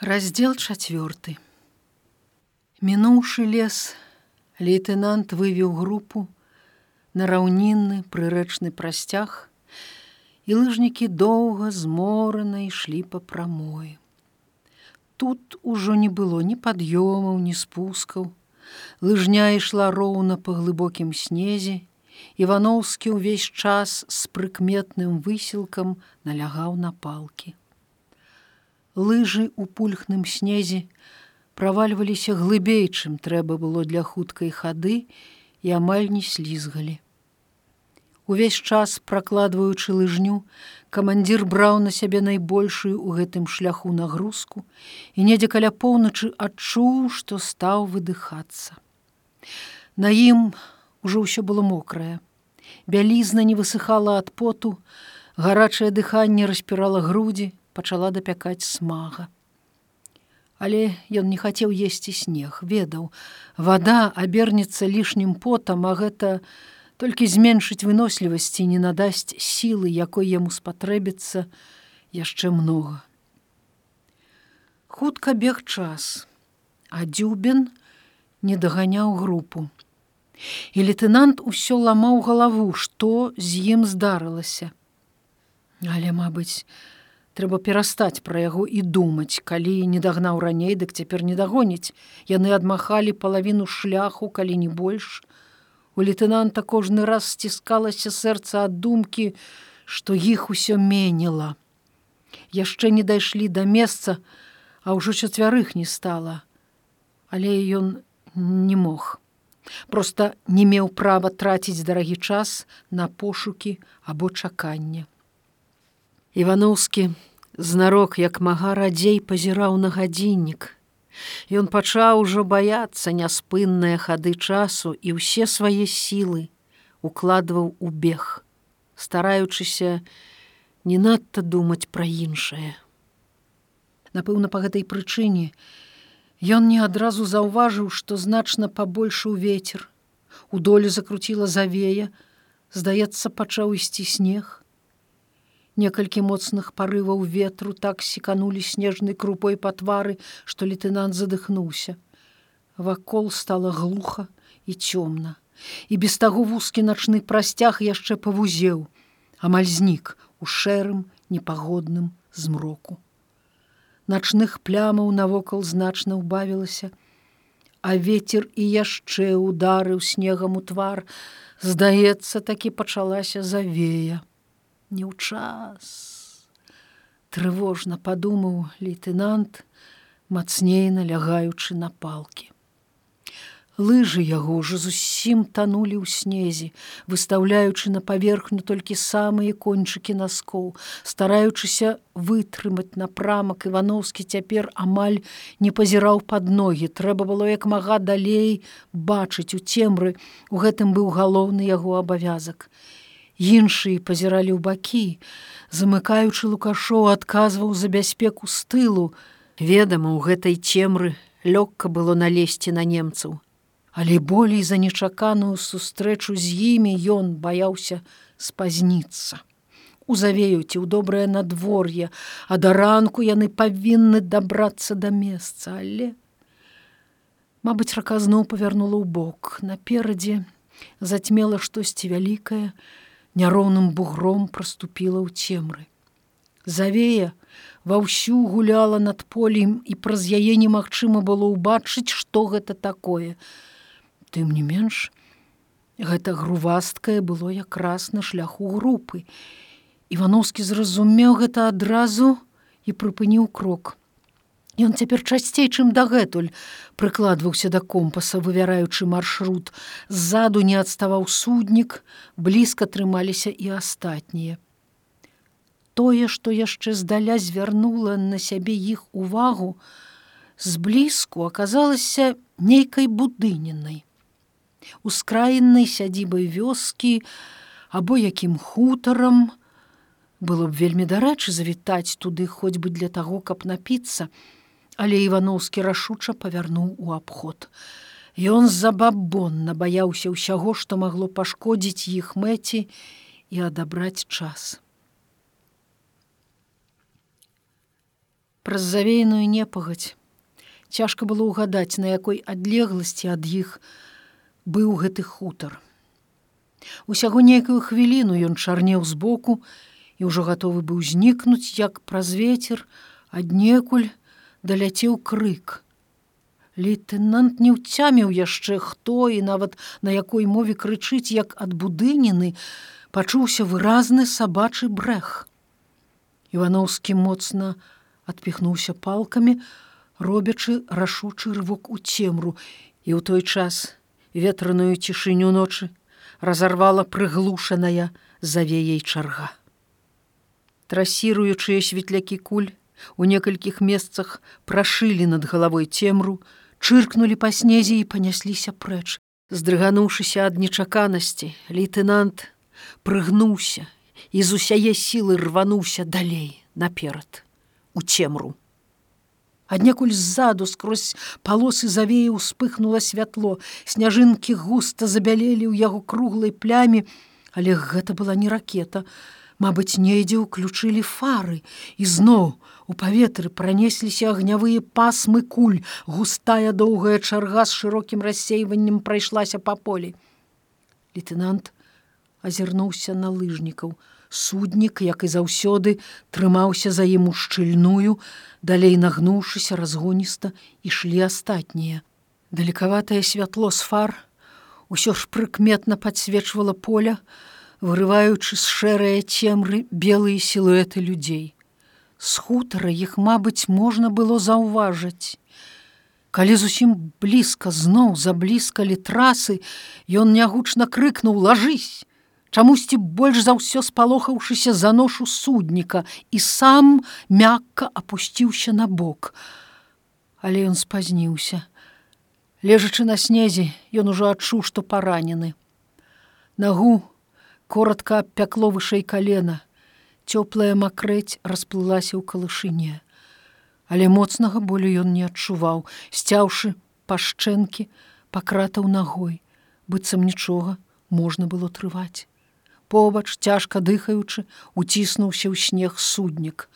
Раздел чацвёрты. Мінуўшы лес, лейтенант вывеў групу на раўнінны прырэчны прасцяг, і лыжнікі доўга зморана ішлі па прамой. Тут ужо не было ні пад'ёмаў, ні спускаў. Лыжня ішла роўна па глыбокім снезе, Івановскі ўвесь час з прыкметным высілкам налягаў на палкі лыжы ў пульхным снезе правальваліся глыбей, чым трэба было для хуткай хады і амаль не слізгалі. Увесь час пракладваючы лыжню, камандзір браў на сябе найбольшую ў гэтым шляху нагрузку і недзе каля поўначы адчуў, што стаў выдыхацца. На ім ужо ўсё было мокрае. Бялізна не высыхала ад поту, гарачае дыханне распірала грудзі, пачала дапякаць смага. Але ён не хацеў есці снег, ведаў, вода абернецца лішнім потам, а гэта толькі зменшыць вынослівасці не надасць сілы, якой яму спатрэбіцца яшчэ многа. Хутка бег час, а дзюбен не даганяў групу. І лейтенант усё ламаў галаву, што з ім здарылася. Але, мабыць, трэба перастаць пра яго і думаць. Калі не дагнаў раней дык цяпер не дагоніць. Яны адмахалі палавіну шляху калі не больш. У лейтенанта кожны раз сціскалася сэрца ад думкі што іх усё менела яшчэ не дайшлі да месца а ўжо чацвярых не стала. Але ён не мог. Просто не меў права траціць дарагі час на пошукі або чаканне. Івановскі знарок як мага радзей пазіраў на гадзіннік. Ён пачаў ужо баяцца няспынныя хады часу і ўсе свае сілы укладваў у бег, стараючыся не надта думаць пра іншае. Напэўна, па гэтай прычыне ён не адразу заўважыў, што значна пабольшыў ветер. У долю закруціла завея, здаецца, пачаў ісці снег. Некалькі моцных парываў ветру так секанулі снежнай крупой па твары, што лейтенант задыхнуўся. Вакол стала глуха і цёмна. І без таго вузкі начны прасцяг яшчэ павузеў, амаль знік у шэрым непагодным змроку. Начных плямаў навокал значна ўбавілася, а ветер і яшчэ ударыў снегам у твар, здаецца, такі пачалася завея не ў час. Трывожна падумаў лейтенант, мацней налягаючы на палкі. Лыжы яго ўжо зусім танулі ў снезе, выстаўляючы на паверхню толькі самыя кончыкі наскоў, стараючыся вытрымаць напрамак Івановскі цяпер амаль не пазіраў пад ногі. трэба было як мага далей бачыць у цемры, у гэтым быў галоўны яго абавязак. Іншыя пазіралі ў бакі, замыкаючы лукашоў адказваў за бяспеку з тылу. Ведама, у гэтай цемры лёгка было налезці на немцаў. Але болей за нечаканую сустрэчу з імі ён баяўся спазніцца. Узавеюць у добрае надвор'е, а да ранку яны павінны дабрацца да месца, але Мабыць, рака зноў павярнула ў бок. Наперадзе зацьмела штосьці вялікае, няроўным бугром проступіла ў цемры. Завея ваўсю гуляла над полем і праз яе немагчыма было ўбачыць, што гэта такое. Тым не менш, гэта грувасткае было якраз на шляху групы. Івановскі зразумеў гэта адразу і прыпыніў крок. Ён цяпер часцей, чым дагэтуль прыкладваўся да компаса, вывяраючы маршрут. Ззаду не адставаў суднік, блізка трымаліся і астатнія. Тое, што яшчэ здаля звярнула на сябе іх увагу, зблізку аказалася нейкай будыненай. Ускраіннай сядзібай вёскі або якім хутарам, было б вельмі дарэчы завітаць туды хоць бы для таго, каб напіцца, але іваноўскі рашуча павярнуў у абход. Ён забабонна баяўся ўсяго, што магло пашкодзіць іх мэці і адабраць час. Праз завеяную непагаць цяжка было ўгадаць, на якой адлегласці ад іх быў гэты хутар. Усяго нейкую хвіліну ён чарнеў збоку і ўжо гатовы быў знікнуць, як праз вецер, аднекуль даляцеў крык. Лейтенант не ўцяміў яшчэ хто і нават на якой мове крычыць, як ад будыніны пачуўся выразны сабачы брэх. Івановскі моцна адпіхнуўся палкамі, робячы рашучы рывок у цемру і ў той час ветраную цішыню ночы разарвала прыглушаная завеяй чарга. Трасіруючыя светлякі куль у некалькіх месцах прашылі над галавой цемру, чыркнулі па снезе і панясліся прэч. Здрыгануўшыся ад нечаканасці, лейтенант прыгнуўся і з усяе сілы рвануўся далей наперад у цемру. Аднекуль ззаду скрозь палосы завея успыхнула святло, сняжынкі густа забялелі ў яго круглай плямі, але гэта была не ракета. Мабыць, недзе ўключылі фары і зноў у паветры пранесліся агнявыя пасмы куль, густая доўгая чарга з шырокім рассейваннем прайшлася па полі. Лейтенант азірнуўся на лыжнікаў. Суднік, як і заўсёды, трымаўся за ім у шчыльную, далей нагнуўшыся разгоніста ішлі астатнія. Далекаватае святло з фар усё ж прыкметна падсвечвала поля, вырываючы з шэрыя цемры белыя сілуэты людзей. З хутара іх, мабыць, можна было заўважыць. Калі зусім блізка зноў заблізкалі трасы, ён нягучна крыкнуў: лажысь! чамусьці больш за ўсё спалохаўшыся за ношу судніка і сам мякка опусціўся на бок. Але ён спазніўся. Лежачы на снезе, ён ужо адчуў, што паранены. Нагу коротко пякло вышэй калена. Цёплая макрэць расплылася ў калышыне. Але моцнага болю ён не адчуваў, сцяўшы пашчэнкі, пакратаў ногой, быццам нічога можна было трываць. Побач цяжка дыхаючы уціснуўся ў снег суднік.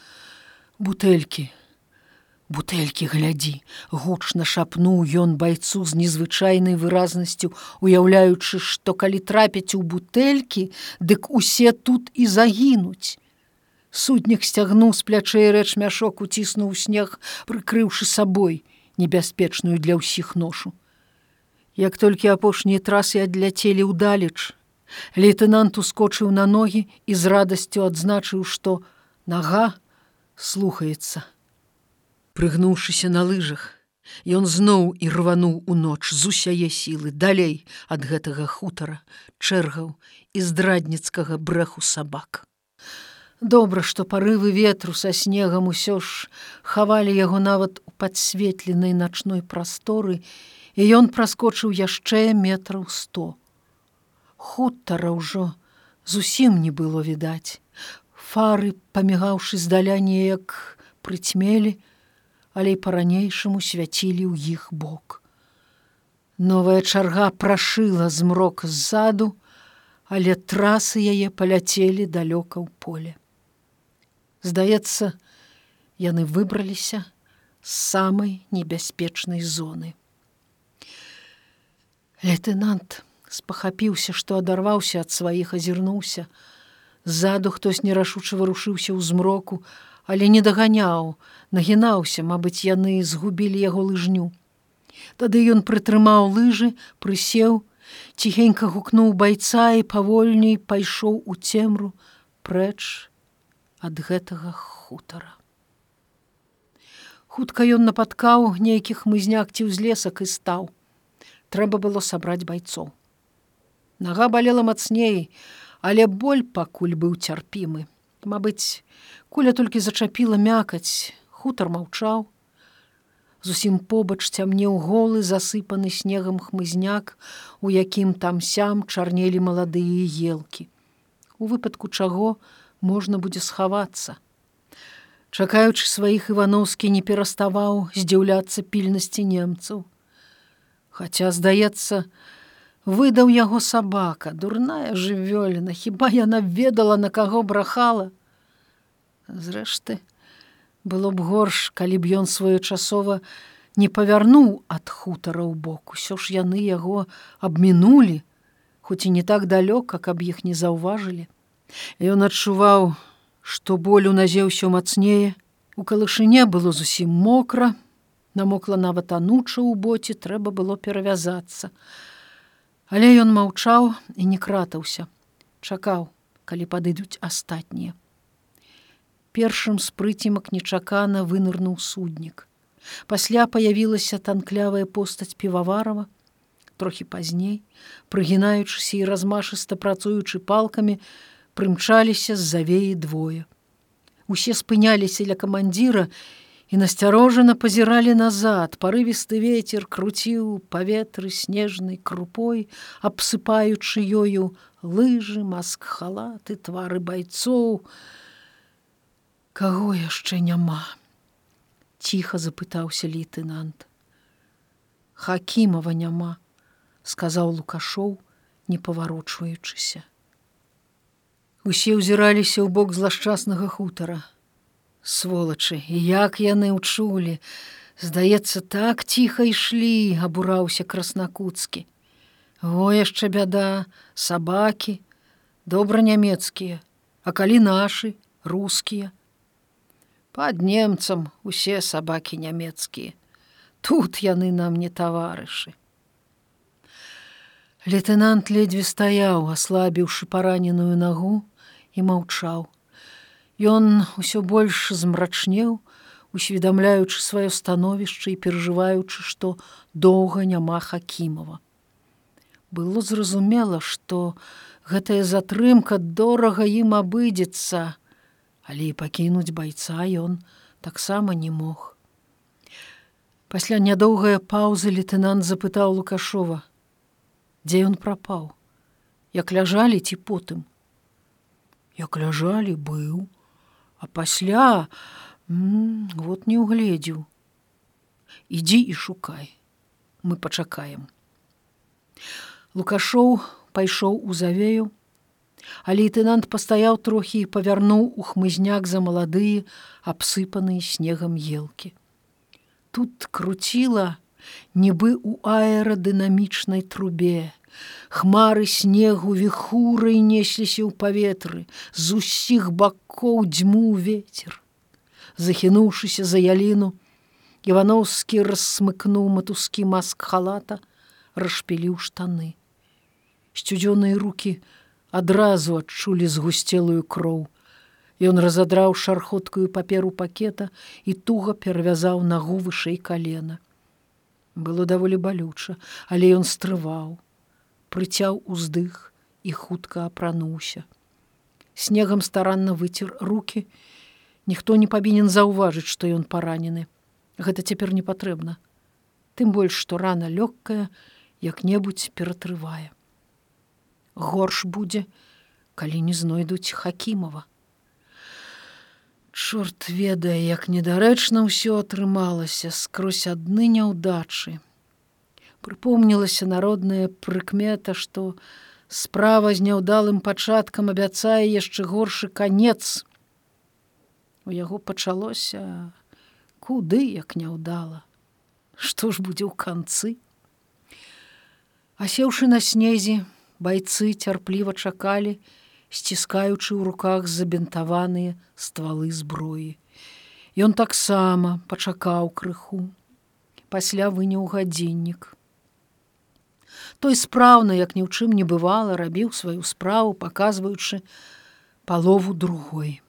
Бутэлькі бутэлькі глядзі гучна шапнуў ён байцу з незвычайнай выразнасцю уяўляючы што калі трапяць у бутэлькі дык усе тут і загінуць суднік сцягнуў з плячэй рэч мяшок уціснуў снег прыкрыўшы сабой небяспечную для ўсіх ношу як толькі апошнія трасы адляцелі ўдалеч Лейтенант ускочыў на ногі і з радасцю адзначыў, што нага слухаецца. Прыгнуўшыся на лыжах, ён зноў і рвануў у ноч з усяе сілы далей ад гэтага хутара, чэргаў і здрадніцкага брэху сабак. Добра, што парывы ветру са снегам усё ж хавалі яго нават у падсветленай начной прасторы, і ён праскочыў яшчэ метраў сто хутара ўжо зусім не было відаць. Фары, памігаўшы здаля неяк прыцьмелі, але і па-ранейшаму свяцілі ў іх бок. Новая чарга прашыла змрок ззаду, але трасы яе паляцелі далёка ў поле. Здаецца, яны выбраліся з самай небяспечнай зоны. Лейтенант, спахапіўся, што адарваўся ад сваіх азірнуўся. Ззаду хтось нерашуча варушыўся ў змроку, але не даганяў, нагінаўся, мабыць, яны згубілі яго лыжню. Тады ён прытрымаў лыжы, прысеў, ціхенька гукнуў байца і павольней пайшоў у цемру прэч ад гэтага хутара. Хутка ён напаткаў нейкіх мызняк ці ўзлесак і стаў. Трэба было сабраць байцоў. Нага балела мацней, але боль пакуль быў цярпімы. Мабыць, куля толькі зачапіла мякаць, хутар маўчаў. Зусім побач цямнеў голы засыпаны снегам хмызняк, у якім там сям чарнелі маладыя елкі. У выпадку чаго можна будзе схавацца. Чакаючы сваіх івановскі не пераставаў здзіўляцца пільнасці немцаў. Хаця, здаецца, выдаў яго сабака, дурная жывёліна, хіба яна ведала, на каго брахала. Зрэшты, Было б горш, калі б ён своечасова не павярнуў ад хутара ў бок. Усё ж яны яго абмінулі, хоць і не так далёка, каб іх не заўважылі. Ён адчуваў, што боль у назе ўсё мацнее. У калышыне было зусім мокра, намокла нават ануча ў боце трэба было перавязацца. Але ён маўчаў і не кратаўся, чакаў, калі падыдуць астатнія першым спрыцімак нечакана вынырнуў суднік. Пасля паявілася танклявая постаць піваварова, трохі пазней, прыгінаючыся і размашыста працуючы палкамі, прымчаліся з завеі двое. Усе спыняліся ля камандзіра і насцярожана пазіралі назад, парывісты ветер круціў паветры снежнай крупой, абсыпаючы ёю лыжы, маск халаты, твары байцоў, Каго яшчэ няма? Ціха запытаўся лейтенант. Хакімова няма, сказаў лукашоў, не паварочваючыся. Усе ўзіраліся ў бок злашчаснага хутара. Сволачы, як яны ўчулі, Здаецца, так ціха ішлі, абураўся краснакуцкі. О яшчэ бяда, сабакі, добра нямецкія, а калі нашы, рускія, Пад немцам усе сабакі нямецкія. Тут яны нам не таварышы. Лейтенант ледзьве стаяў, аслабіўшы параненую нагу і маўчаў. Ён усё больш змрачнеў, усведамляючы сваё становішча і перажываючы, што доўга няма хакімова. Было зразумела, што гэтая затрымка дорага ім абыдзецца, але і пакінуць байца ён таксама не мог. Пасля нядоўгая паўзы лейтенант запытаў лукашова, дзе ён прапаў, як ляжалі ці потым. Як ляжалі быў, а пасля вот не угледзеў. Ідзі і шукай, мы пачакаем. Лукашоў пайшоў у завею, А лейтенант пастаяў трохі і павярнуў у хмызняк за маладыя, абсыпаныя снегам елкі. Тут круціла, нібы у аэрадынамічнай трубе. Хмары снегу віхурай несліся ў паветры, з усіх бакоў дзьму ветер. Захінуўшыся за яліну, Івановскі рассмыкнуў матускі маск халата, расшпіліў штаны. Сцюдзёныя руки адразу адчулі згусцелую кроў. Ён разадраў шархоткую паперу пакета і туга перавязаў нагу вышэй калена. Было даволі балюча, але ён стрываў, прыцяў уздых і хутка апрануўся. Снегам старанна выцер руки. Ніхто не павінен заўважыць, што ён паранены. Гэта цяпер не патрэбна. Тым больш, што рана лёгкая, як-небудзь ператрывае горш будзе, калі не знойдуць хакімова. Чорт ведае, як недарэчна ўсё атрымалася скрозь адны няўдачы. Прыпомнілася народная прыкмета, што справа з няўдалым пачаткам абяцае яшчэ горшы канец. У яго пачалося куды як няўдала. Што ж будзе ў канцы? Асеўшы на снезе, Байцы цярпліва чакалі, сціскаючы ў руках забінтаваныя ствалы зброі. Ён таксама пачакаў крыху. Пасля выняў гадзіннік. Той спраўна, як ні ў чым не бывала, рабіў сваю справу, паказваючы палову другой.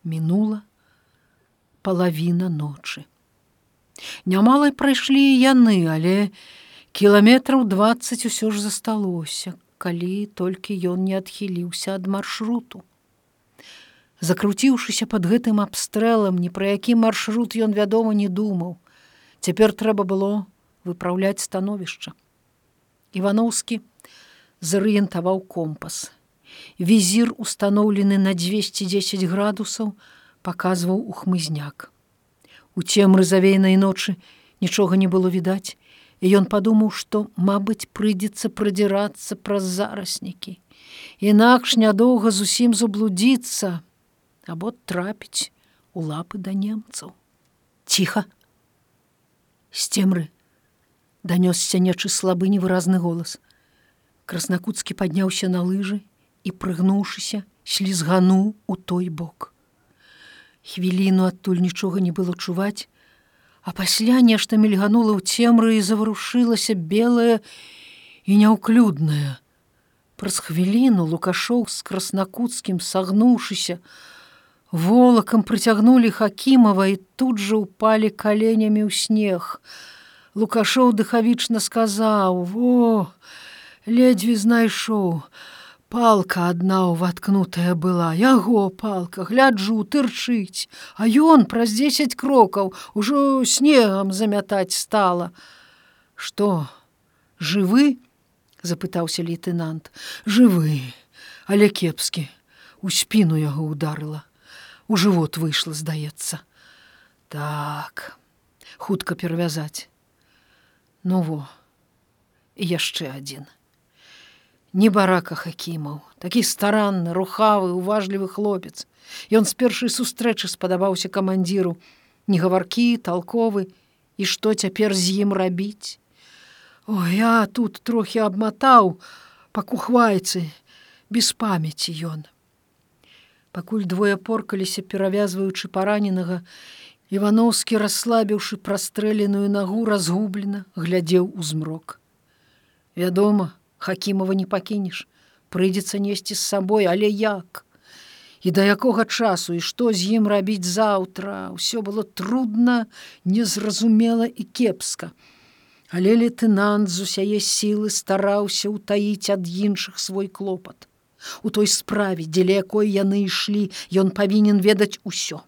Мінула палавіна ночы. Нямалай прайшлі яны, але кіламетраў 20 усё ж засталося, калі толькі ён не адхіліўся ад маршруту. Закруціўшыся под гэтым абстрэлам, ні пра які маршрут ён, вядома, не думаў. Цяпер трэба было выпраўляць становішча. Івановскі зарыентаваў компас. Візір, устаноўлены на 210 градусаў, паказваў у хмызняк. У цемры завейнай ночы нічога не было відаць, і ён падумаў, што, мабыць, прыйдзецца прадзірацца праз зараснікі. Інакш нядоўга зусім заблудзіцца або трапіць у лапы да немцаў. Ціха. З цемры данёсся нечы слабы невыразны голас. Краснакуцкі падняўся на лыжы і, прыгнуўшыся, слізгануў у той бок. Хвіліну адтуль нічога не было чуваць, а пасля нешта мільганула ў цемры і заварушылася белая і няўклюдная. Праз хвіліну лукашоў з краснакуцкім сагнуўшыся, волакам прыцягнулі хакімава і тут жа упалі каленямі ў снег. Лукашоў дыхавічна сказаў: « Во, ледзьве знайшоў, палка адна ўваткнутая была. Яго палка гляджу тырчыць. А ён праз десять крокаў ужо снегам замятаць стала что жывы запытаўся лейтенант жывы але кепскі. У спіну яго ударыла. У жывот выйшла здаецца так хутка перавязаць ну во яшчэ адзін. Не барака хакімаў такі старанны рухавы уважлівы хлопец. Ён з першай сустрэчы спадабаўся камандзіру. Не гаваркі толковы і што цяпер з ім рабіць? О я тут трохі абматаў пакухвайцы без памяці ён. Пакуль двое поркаліся перавязваючы параненага ивановскі расслабіўшы прастрэленую нагу разгублена глядзеў у змрок. Вядома хакімова не пакінеш. Прыйдзецца несці з сабой але як? І да якога часу і што з ім рабіць заўтра? Ўсё было трудно незразумела і кепска. Але лейтенант з усяе сілы стараўся ўтаіць ад іншых свой клопат. У той справе дзеля якой яны ішлі ён павінен ведаць усё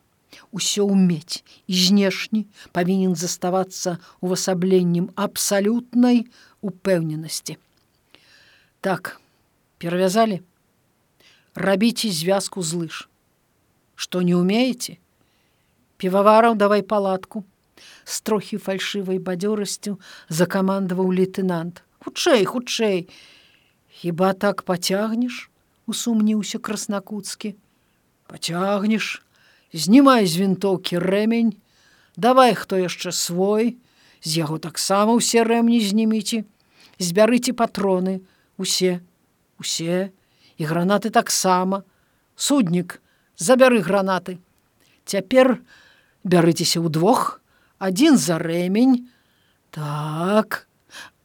усё ўмець і знешні павінен заставацца увасабленнем абсалютнай упэўненасці. Так перавязалі? Рабіце звязку з лыж. Что не умееце пивавараў давай палатку. С трохі фальшывай бадзёрасцю закамандаваў лейтенант хутчэй хутчэй! Хіба так пацягнеш усумніўся краснакуцкі пацягнеш знімай з вінтоўкі рэмень давай хто яшчэ свой з яго таксама ўсе рэмні зніміце. Збярыце патроны усе усе і гранаты таксама. Суднік забяры гранаты. Цяпер бярыцеся ўдвох адзін за рэмень. Так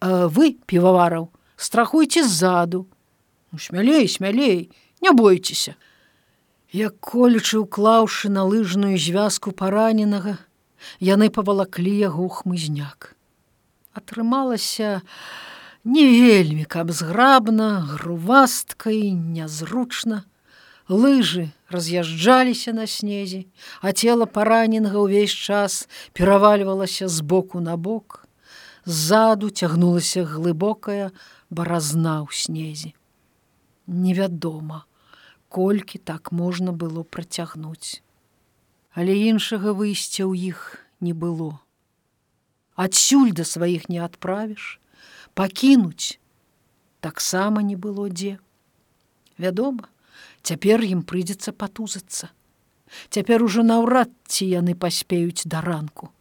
вы півавараў страхуйце ззаду. Ну, смялей смялей не бойцеся як колючы ўклаўшы на лыжную звязку параненага яны павалаклі яго хмызняк. Атрымалася не вельмі каб зграбна грувастка і нязручна. Лыжы раз'язджаліся на снезе а цела параненага ўвесь час перавальвалася з боку на бок. Ззаду цягнулася глыбокая баразна ў снезе. Невядома колькі так можна было працягнуць але іншага выйсця ў іх не было адсюль да сваіх не адправіш пакінуць таксама не было дзе. Вядома, цяпер ім прыйдзецца патузацца. Цяпер ужо наўрад ці яны паспеюць да ранку.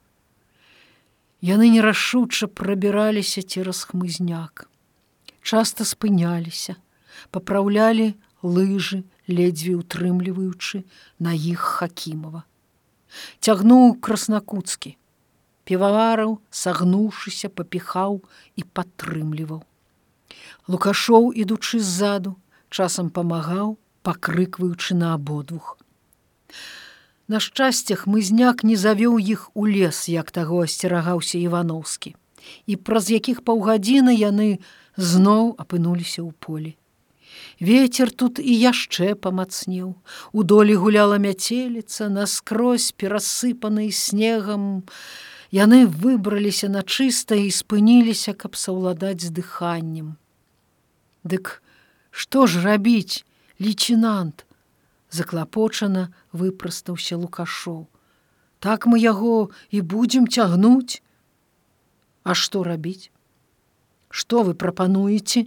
Яны нерашуча прабіраліся цераз хмызняк. Часта спыняліся, папраўлялі лыжы, ледзьве утрымліваючы на іх хакімова. Цягнуў краснакуцкі. Півавараў сагнуўшыся папіхаў і падтрымліваў. Лукашоў ідучы ззаду часам памагаў пакрыкваючы на абодвух. На шчасцях мызняк не завёў іх у лес як таго асцерагаўся ивановскі і праз якіх паўгадзіны яны зноў апынуліся ў полі Вецер тут і яшчэ памацнеў. У долі гуляла мяцеліца, наскрозь перасыпаны снегам, Яны выбраліся на чыста і спыніліся, каб саўладаць з дыханнем. Дык што ж рабіць, лейтенант, заклапочана выпрастаўся лукашоў. Так мы яго і будзем цягнуць. А што рабіць? Што вы прапануеце?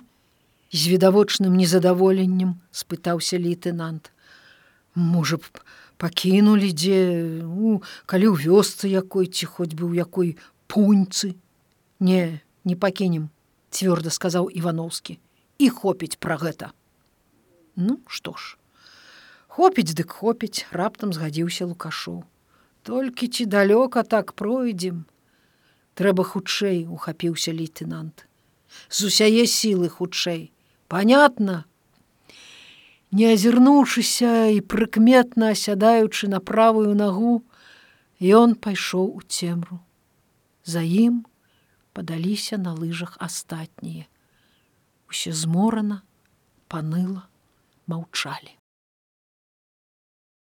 З відавочным незадаволеннем спытаўся лейтенант. Можа б пакінулі дзе ну, калі ў вёсцы якой ці хоць бы ў якой пуньцы. Не не пакінем цвёрда сказаў ивановскі і хопіць пра гэта. Ну што ж. Хопіць дык хопіць раптам згадзіўся лукашоў. Толькі ці далёка так пройдзем? Трэба хутчэй ухапіўся лейтенант з усяе сілы хутчэй понятно не азірнуўшыся і прыкметна асядаючы на правую нагу, ён пайшоў у цемру. За ім падаліся на лыжах астатнія. Усе зморана, паныла, маўчалі.